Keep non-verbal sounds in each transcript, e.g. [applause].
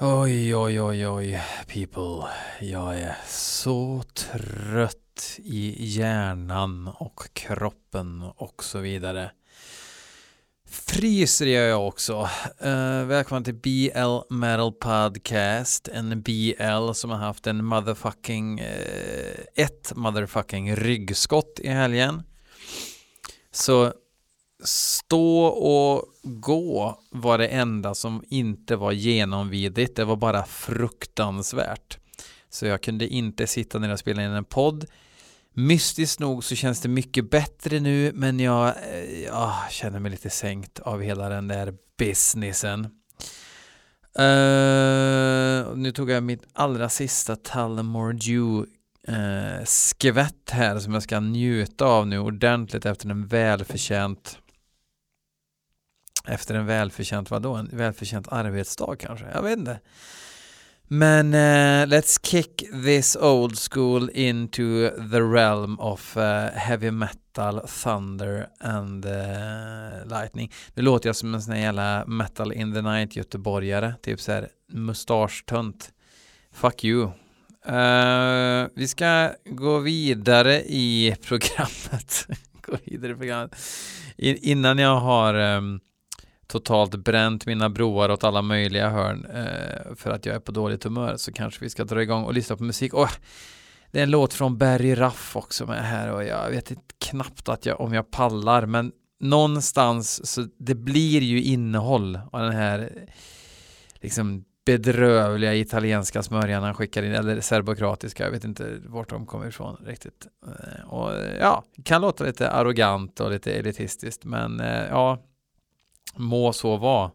Oj, oj, oj, oj, people. Jag är så trött i hjärnan och kroppen och så vidare. Fryser gör jag också. Uh, välkommen till BL Metal Podcast. En BL som har haft en motherfucking, uh, ett motherfucking ryggskott i helgen. Så stå och gå var det enda som inte var genomvidigt. Det var bara fruktansvärt. Så jag kunde inte sitta ner och spela in en podd. Mystiskt nog så känns det mycket bättre nu men jag, jag känner mig lite sänkt av hela den där businessen. Uh, nu tog jag mitt allra sista Talamore Dew uh, skvätt här som jag ska njuta av nu ordentligt efter en välförtjänt efter en välförtjänt, vadå, en välförtjänt arbetsdag kanske? Jag vet inte. Men uh, let's kick this old school into the realm of uh, heavy metal, thunder and uh, lightning. Nu låter jag som en sån här jävla metal in the night göteborgare, typ så här mustaschtönt. Fuck you. vi ska gå vidare i programmet. [laughs] gå vidare i programmet. In innan jag har um, totalt bränt mina broar åt alla möjliga hörn eh, för att jag är på dåligt humör så kanske vi ska dra igång och lyssna på musik. Oh, det är en låt från Barry Raff också med här och jag vet inte knappt att jag, om jag pallar men någonstans så det blir ju innehåll av den här liksom bedrövliga italienska smörjan han skickar in, eller serbokratiska, jag vet inte vart de kommer ifrån riktigt. Eh, och ja, kan låta lite arrogant och lite elitistiskt, men eh, ja, Må så vara.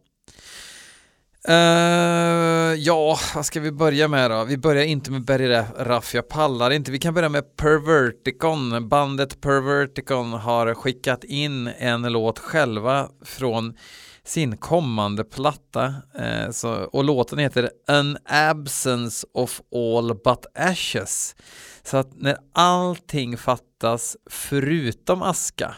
Uh, ja, vad ska vi börja med då? Vi börjar inte med Berry Raff, jag pallar inte. Vi kan börja med Perverticon. Bandet Perverticon har skickat in en låt själva från sin kommande platta. Uh, så, och låten heter An Absence of All But Ashes. Så att när allting fattas förutom aska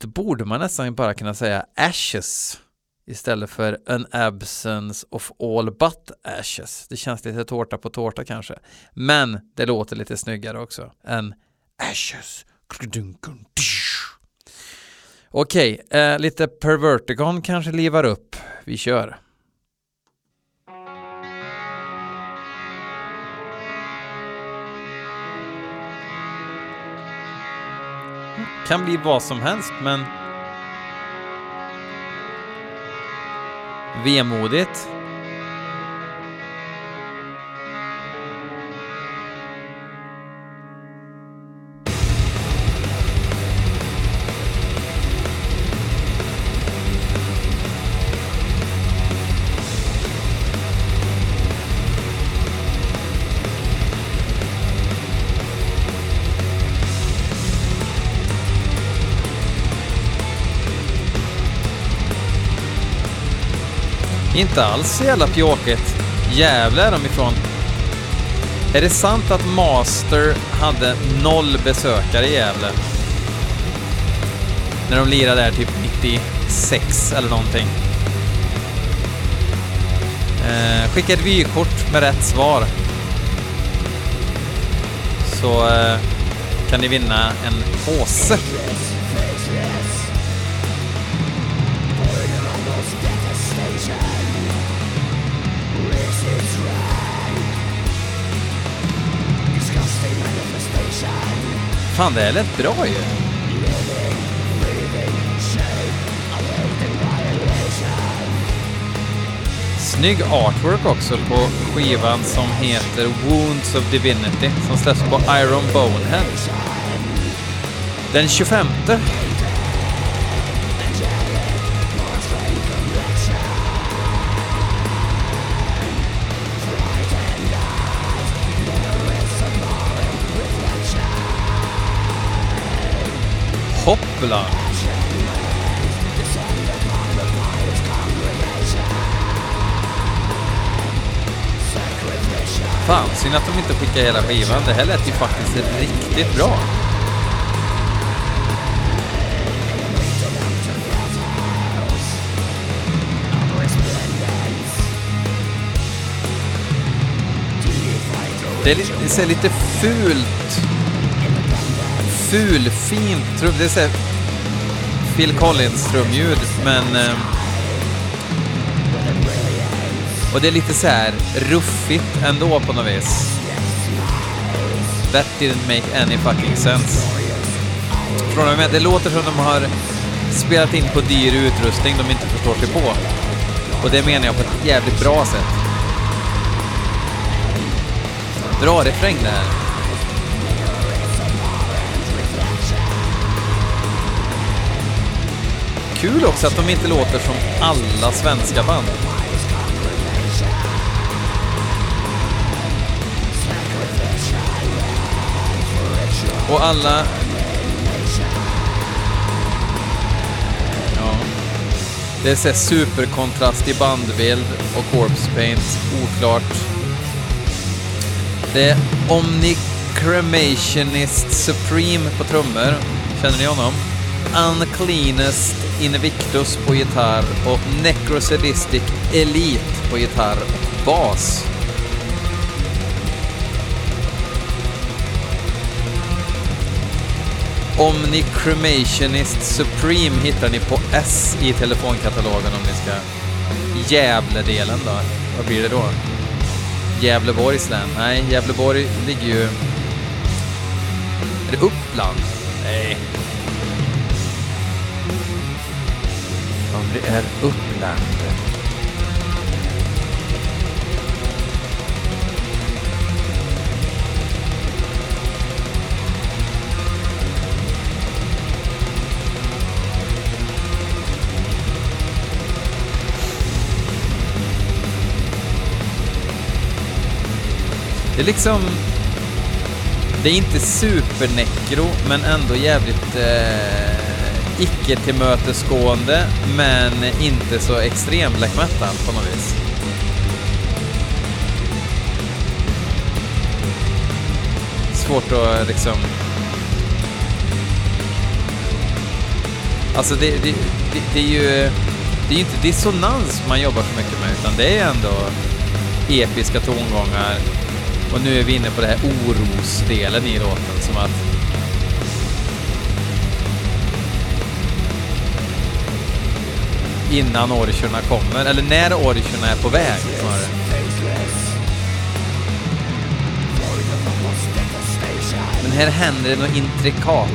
då borde man nästan bara kunna säga ashes istället för an absence of all but ashes. Det känns lite tårta på tårta kanske. Men det låter lite snyggare också än ashes. Okej, okay, eh, lite pervertigon kanske livar upp. Vi kör. Kan bli vad som helst, men... Vemodigt. Inte alls så jävla pjåkigt. Gävle är de ifrån. Är det sant att Master hade noll besökare i Gävle? När de lirade där typ 96 eller någonting. Eh, skicka ett vykort med rätt svar. Så eh, kan ni vinna en påse. Fan, det här lät bra ju. Snygg artwork också på skivan som heter Wounds of Divinity som släpps på Iron Bonehead. Den 25 Hoppla! Fan, synd att de inte skickade hela skivan. Det här lät ju faktiskt riktigt bra. Det är det ser lite fult ful, fint trum. Det är så här Phil Collins trumljud, men... Eh, och det är lite så här ruffigt ändå på något vis. That didn't make any fucking sense. Från med, det låter som de har spelat in på dyr utrustning de inte förstår sig på. Och det menar jag på ett jävligt bra sätt. Bra refräng det här. Kul också att de inte låter som alla svenska band. Och alla... Ja. Det är så superkontrast i bandbild och corpse paint, oklart. Det är Omnicremationist Supreme på trummor. Känner ni honom? Uncleanest Invictus på gitarr och Necrosadistic Elite på gitarr och bas. Omnicremationist Supreme hittar ni på S i telefonkatalogen om ni ska... Gävle-delen då? Vad blir det då? Gävleborgs län? Nej, Gävleborg ligger ju... Är det Uppland? Nej. Det är Uppland. Det är liksom... Det är inte supernekro, men ändå jävligt eh, icke-tillmötesgående, men inte så extrem black metal på något vis. Svårt att liksom... Alltså det, det, det, det är ju... Det är ju inte dissonans man jobbar så mycket med, utan det är ändå episka tongångar, och nu är vi inne på det här orosdelen i låten, som att innan orcherna kommer, eller när orcherna är på väg snarare. Men här händer det något intrikat.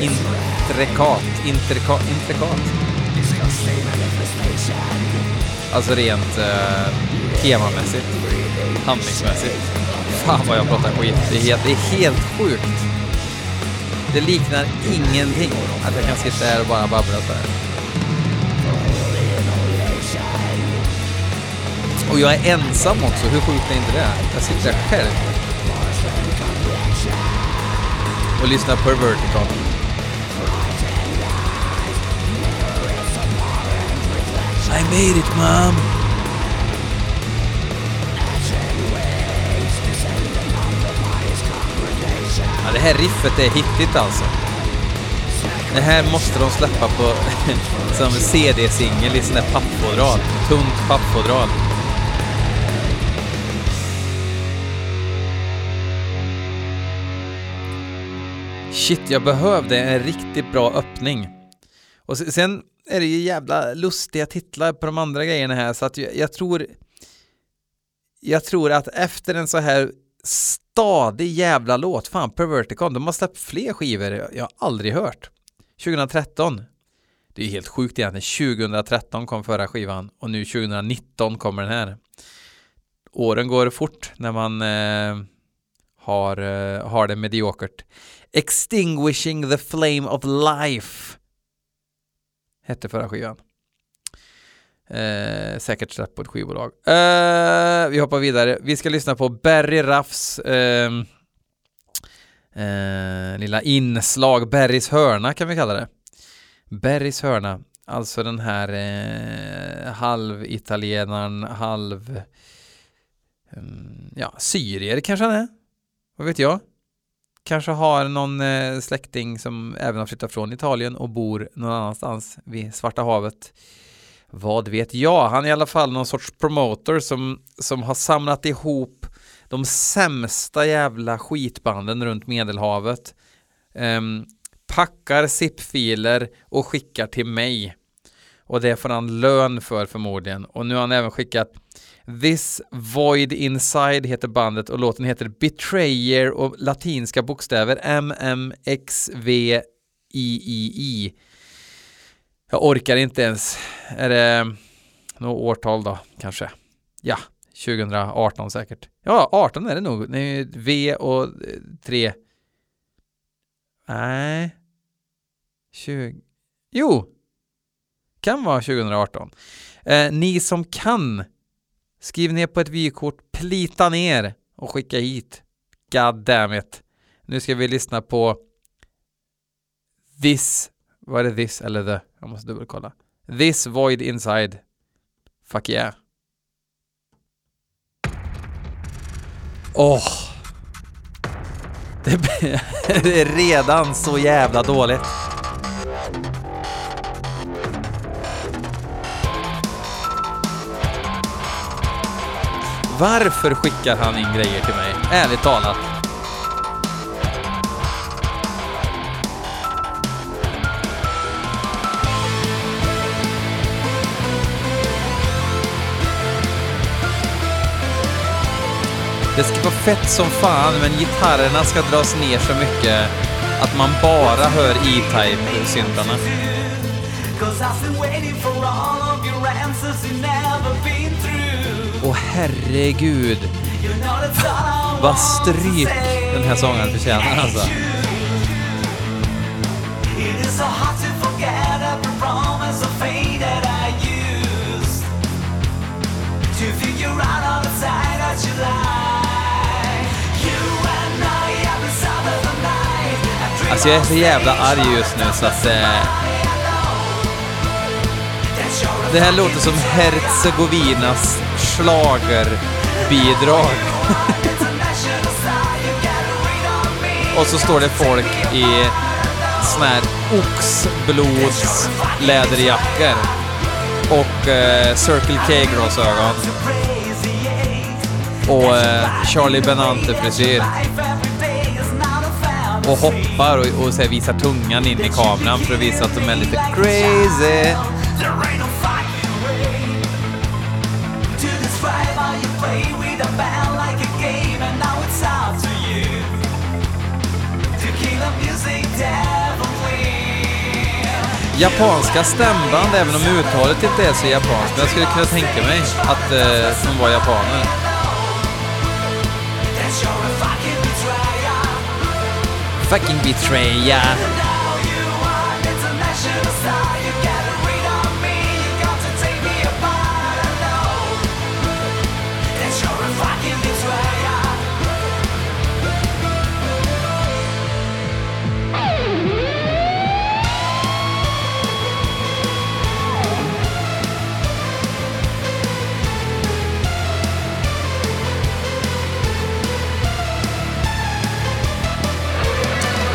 Intrikat. Intrikat. Intrikat. Alltså rent eh, temamässigt. Handlingsmässigt. Fan vad jag pratar skit. Det är helt, det är helt sjukt. Det liknar ingenting att jag kan sitta här och bara babbla så här. Och jag är ensam också, hur sjukt är inte det? Jag sitter här själv. Och lyssnar på Vertical. I made it mom! Ja, det här riffet är hittigt alltså. Det här måste de släppa på [laughs] som CD-singel i sån där pappfodral. Tunt pappfodral. Shit, jag behövde en riktigt bra öppning. Och sen är det ju jävla lustiga titlar på de andra grejerna här så att jag, jag tror jag tror att efter en så här stadig jävla låt, fan Perverticon, de har släppt fler skivor jag har aldrig hört. 2013, det är helt sjukt egentligen, 2013 kom förra skivan och nu 2019 kommer den här. Åren går fort när man eh, har, eh, har det mediokert. Extinguishing the flame of life hette förra skivan. Eh, säkert släppt på ett skivbolag. Eh, vi hoppar vidare. Vi ska lyssna på Barry Raffs eh, eh, lilla inslag, Barrys hörna kan vi kalla det. Barrys hörna, alltså den här eh, halvitalienaren, halv... Ehm, ja, syrier kanske han är. Vad vet jag? Kanske har någon eh, släkting som även har flyttat från Italien och bor någon annanstans vid Svarta havet. Vad vet jag? Han är i alla fall någon sorts promoter som, som har samlat ihop de sämsta jävla skitbanden runt Medelhavet. Um, packar zip-filer och skickar till mig. Och det får han lön för förmodligen. Och nu har han även skickat This Void Inside heter bandet och låten heter Betrayer och latinska bokstäver MMXVIII. Jag orkar inte ens. Är det något årtal då kanske? Ja, 2018 säkert. Ja, 18 är det nog. Det är V och eh, 3. Nej. 20. Jo. Kan vara 2018. Eh, ni som kan Skriv ner på ett vykort, plita ner och skicka hit. God damn it. Nu ska vi lyssna på This, vad är det this eller the? Jag måste dubbelkolla. This void inside. Fuck yeah. Åh! Oh. Det, [laughs] det är redan så jävla dåligt. Varför skickar han in grejer till mig? Ärligt talat. Det ska vara fett som fan, men gitarrerna ska dras ner så mycket att man bara hör E-Type-syntarna. Åh herregud. Vad stryk den här sången förtjänar alltså. Alltså jag är så jävla arg just nu så att eh, det här låter som Herzegovinas schlagerbidrag. Och så står det folk i såna här oxblodsläderjackor och eh, Circle K-glasögon och eh, Charlie Benante-frisyr och hoppar och, och så här, visar tungan in i kameran för att visa att de är lite crazy. Japanska stämband, även om uttalet inte är så japanskt, men jag skulle kunna tänka mig att eh, de var japaner. Fucking betrayer.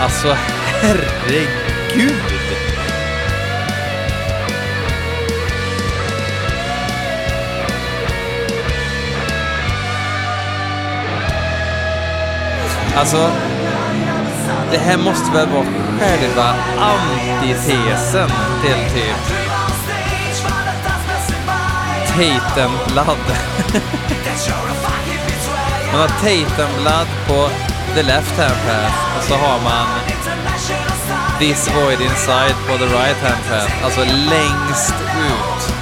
Alltså herregud! Alltså, det här måste väl vara själva antitesen till typ Tatum Blood. [laughs] Man har Tatum Blood på the left hand path och så har man this void inside på the right hand path, alltså längst ut.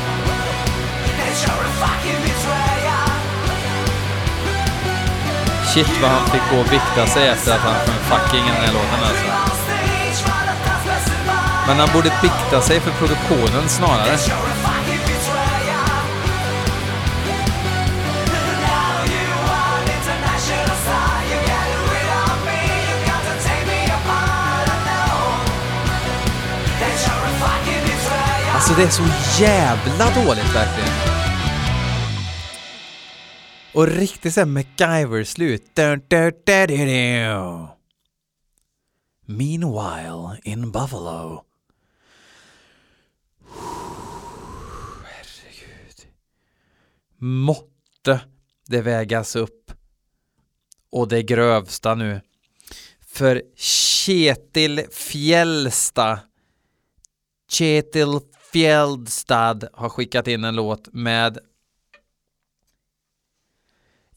Shit vad han fick gå och vikta sig efter att han sjöng fucking i den här låten alltså. Men han borde bikta sig för produktionen snarare. Alltså det är så jävla dåligt verkligen. Och riktigt såhär MacGyver-slut. Meanwhile in Buffalo. Herregud. Måtte det vägas upp och det grövsta nu. För Kjetil Fjällsta. Kjetil Fjeldstad har skickat in en låt med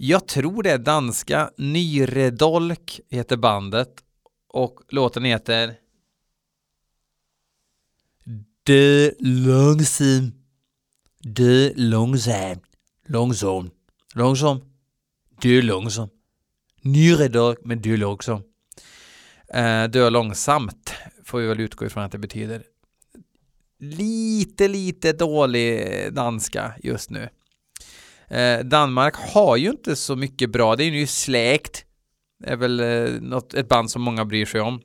jag tror det är danska Nyredolk heter bandet. Och låten heter De långsam De långsam Långsam Långsam Dö långsam Nyredolk men dö långsam eh, Dö långsamt får vi väl utgå ifrån att det betyder lite, lite dålig danska just nu. Eh, Danmark har ju inte så mycket bra, det är ju släkt. Det är väl eh, något, ett band som många bryr sig om.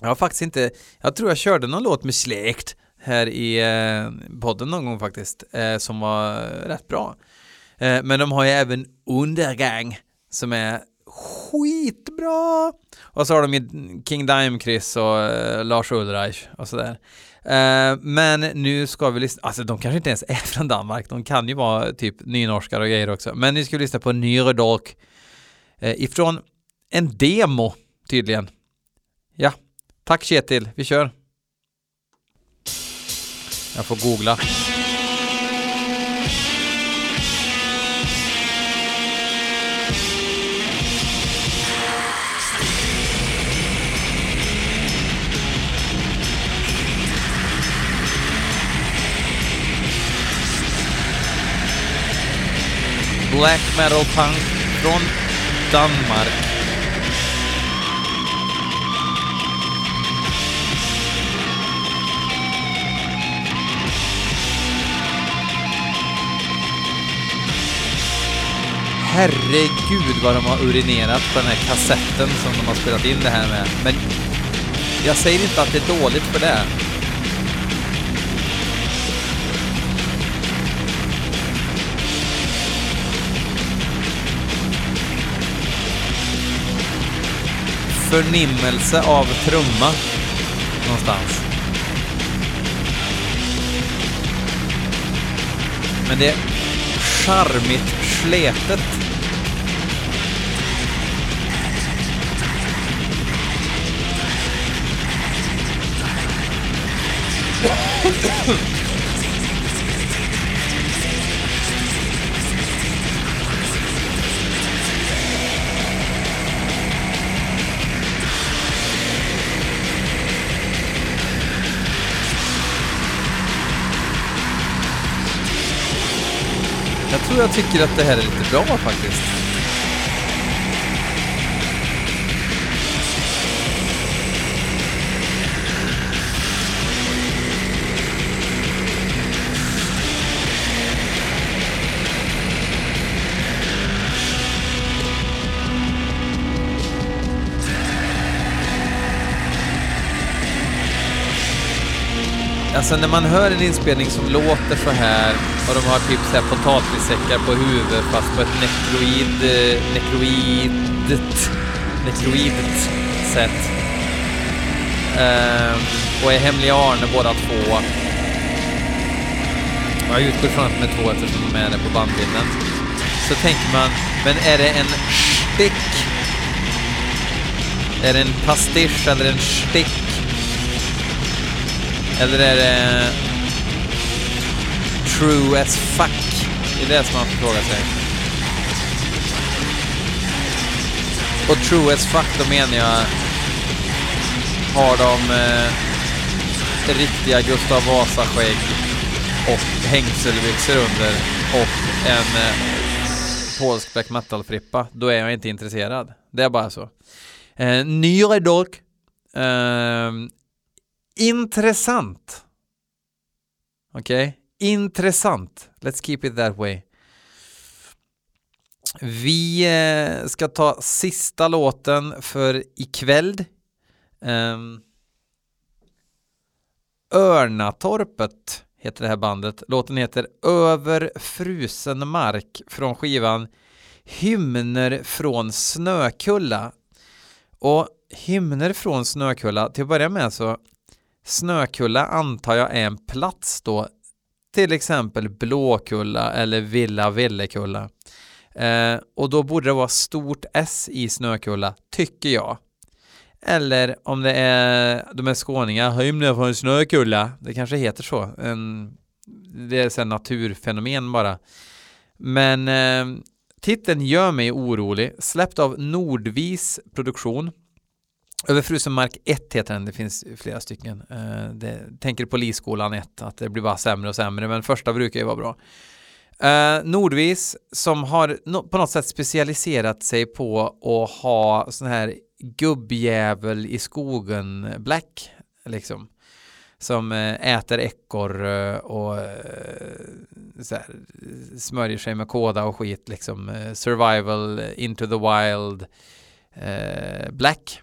Jag har faktiskt inte, jag tror jag körde någon låt med släkt här i eh, podden någon gång faktiskt, eh, som var rätt bra. Eh, men de har ju även Undergang som är skitbra. Och så har de ju King Dime Chris och eh, Lars Ulreich och sådär. Eh, men nu ska vi lyssna, alltså de kanske inte ens är från Danmark, de kan ju vara typ nynorskar och grejer också. Men nu ska vi lyssna på Nyredolk uh, eh, ifrån en demo tydligen. Ja, tack Kjetil, vi kör. Jag får googla. Black metal punk från Danmark. Herregud vad de har urinerat på den här kassetten som de har spelat in det här med. Men jag säger inte att det är dåligt för det. Förnimmelse av trumma någonstans. Men det är charmigt sletet. Jag tror jag tycker att det här är lite bra faktiskt. Alltså när man hör en inspelning som låter så här och de har typ såhär potatissäckar på huvudet fast på ett nekroid, eh, nekroidet, nekroidet sätt. Ehm, och är Hemliga Arne båda två. Jag utgår från att de är två eftersom de är det på bandbilden. Så tänker man, men är det en stick? Är det en pastisch eller en stick? Eller är det true as fuck? Det är det som man får fråga sig. Och true as fuck, då menar jag har de eh, riktiga Gustav Vasa-skägg och hängselbyxor under och en eh, polsk black metal-frippa, då är jag inte intresserad. Det är bara så. Eh, Nyredolk. Eh, intressant. Okej? Okay? Intressant. Let's keep it that way. Vi eh, ska ta sista låten för ikväll. Um, Örnatorpet heter det här bandet. Låten heter Över frusen mark från skivan Hymner från Snökulla. Och Hymner från Snökulla, till att börja med så Snökulla antar jag är en plats då till exempel Blåkulla eller Villa Villekulla. Eh, och då borde det vara stort S i Snökulla, tycker jag. Eller om det är, de är skåningar, hymnen från Snökulla, det kanske heter så. En, det är ett naturfenomen bara. Men eh, titeln gör mig orolig. Släppt av Nordvis Produktion. Över frusen mark 1 heter den, det finns flera stycken. Eh, det, tänker på Liskolan 1, att det blir bara sämre och sämre, men första brukar ju vara bra. Eh, Nordvis som har no på något sätt specialiserat sig på att ha sån här gubbjävel i skogen black liksom som eh, äter ekorre eh, och eh, så här, smörjer sig med kåda och skit liksom eh, survival into the wild eh, black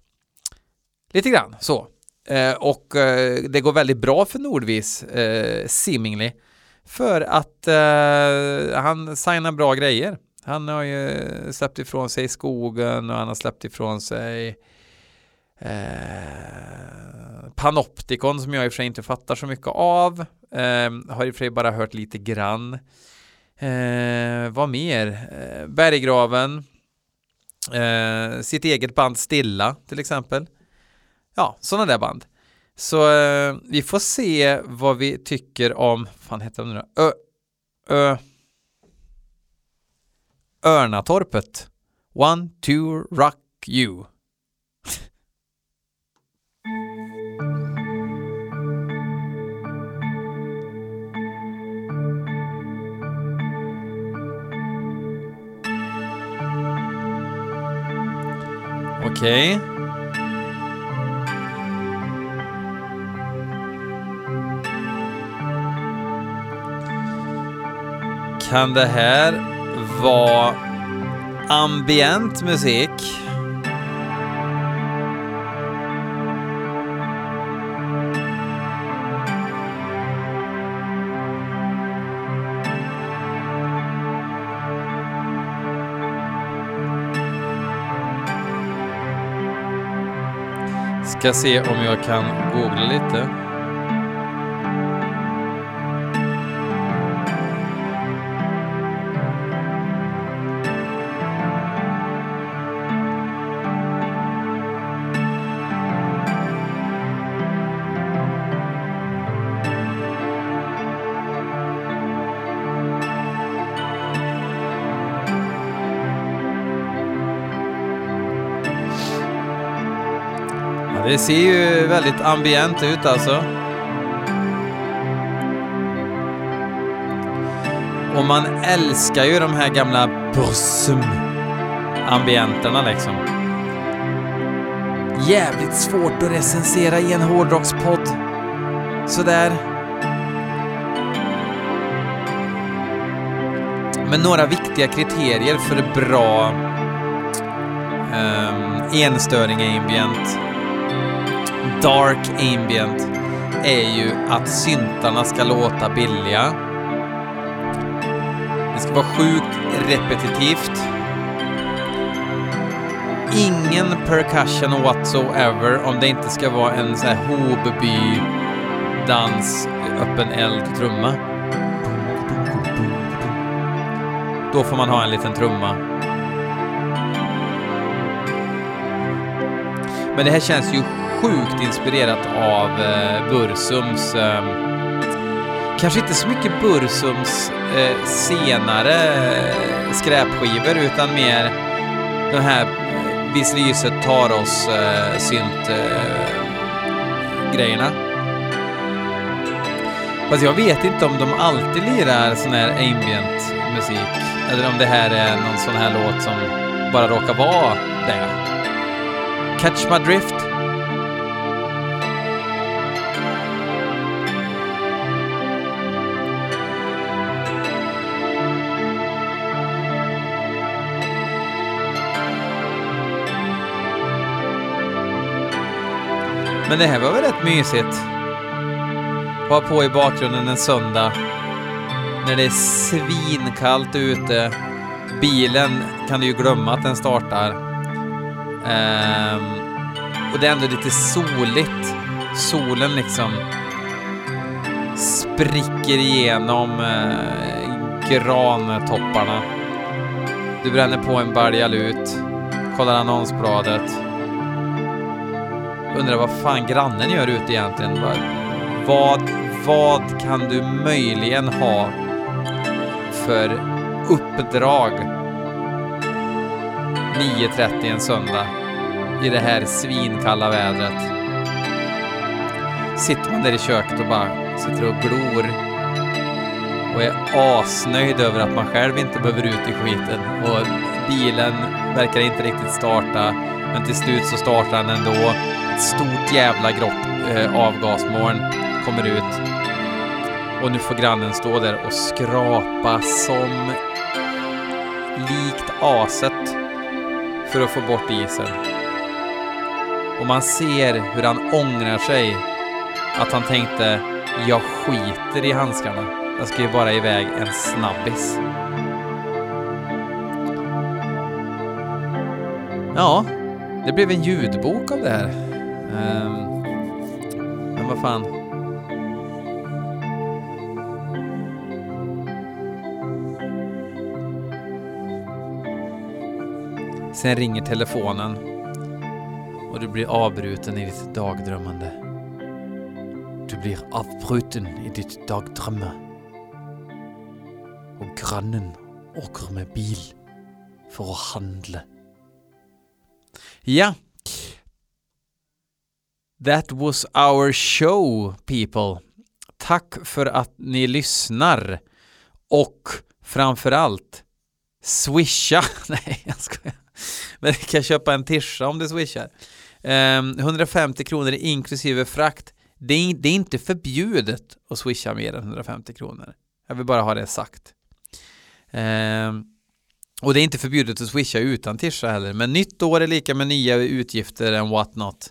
lite grann så eh, och eh, det går väldigt bra för Nordvis eh, seemingly för att han signar bra grejer han har ju släppt ifrån sig skogen och han har släppt ifrån sig eh, Panopticon som jag i och för sig inte fattar så mycket av. Eh, har i och för sig bara hört lite grann. Eh, vad mer? Eh, Berggraven. Eh, sitt eget band Stilla till exempel. Ja, sådana där band. Så eh, vi får se vad vi tycker om, vad fan heter de nu då? Ö, ö, Örnatorpet. One, two, rock you. [laughs] Okej. Okay. Kan det här vara ambient musik. Ska se om jag kan googla lite. Det ser ju väldigt ambient ut alltså. Och man älskar ju de här gamla Bursum-ambienterna liksom. Jävligt svårt att recensera i en hårdrockspodd. Sådär. Men några viktiga kriterier för bra um, enstöring ambient dark ambient är ju att syntarna ska låta billiga. Det ska vara sjukt repetitivt. Ingen percussion whatsoever om det inte ska vara en sån här Hobeby dans, öppen eld-trumma. Då får man ha en liten trumma. Men det här känns ju sjukt inspirerat av eh, Bursums eh, Kanske inte så mycket Bursums eh, senare eh, skräpskivor utan mer de här eh, Viss lyset tar oss eh, synt eh, grejerna. Fast jag vet inte om de alltid lirar sån här ambient musik eller om det här är någon sån här låt som bara råkar vara det. Catch My Drift Men det här var väl rätt mysigt? Ha på i bakgrunden en söndag. När det är svinkallt ute. Bilen kan du ju glömma att den startar. Um, och det är ändå lite soligt. Solen liksom spricker igenom eh, grantopparna. Du bränner på en balja lut, kollar annonsbladet. Undrar vad fan grannen gör ute egentligen. Vad, vad, vad kan du möjligen ha för uppdrag 9.30 en söndag i det här svinkalla vädret? Sitter man där i köket och bara sitter och glor och är asnöjd över att man själv inte behöver ut i skiten och bilen verkar inte riktigt starta men till slut så startar den ändå. Ett stort jävla grått eh, avgasmoln kommer ut och nu får grannen stå där och skrapa som likt aset för att få bort isen. Och man ser hur han ångrar sig att han tänkte jag skiter i handskarna. Jag ska ju bara iväg en snabbis. Ja, det blev en ljudbok av det här. Um, men vad fan. Sen ringer telefonen och du blir avbruten i ditt dagdrömmande. Du blir avbruten i ditt dagdrömme. Och grannen åker med bil för att handla. Ja. That was our show, people. Tack för att ni lyssnar. Och framförallt, swisha. [laughs] Nej, jag skojar. Men du kan köpa en tisha om du swishar. Ehm, um, 150 kronor inklusive frakt. Det är, det är inte förbjudet att swisha mer än 150 kronor. Jag vill bara ha det sagt. Um, och det är inte förbjudet att swisha utan tisha heller. Men nytt år är lika med nya utgifter än what not.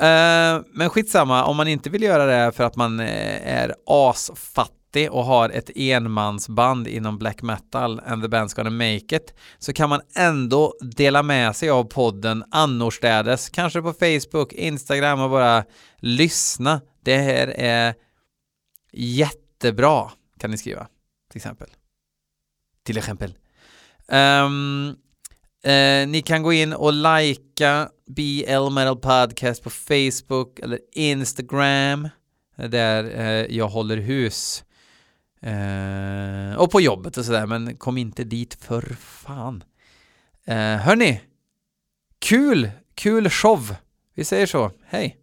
Uh, eh, men skitsamma, om man inte vill göra det för att man eh, är asfattig och har ett enmansband inom black metal and the band's gonna make it så kan man ändå dela med sig av podden annorstädes, kanske på Facebook, Instagram och bara lyssna. Det här är jättebra kan ni skriva till exempel. Till exempel. Um, uh, ni kan gå in och likea BL Metal Podcast på Facebook eller Instagram där uh, jag håller hus. Uh, och på jobbet och sådär, men kom inte dit för fan. Uh, hörni, kul, kul show. Vi säger så. Hej!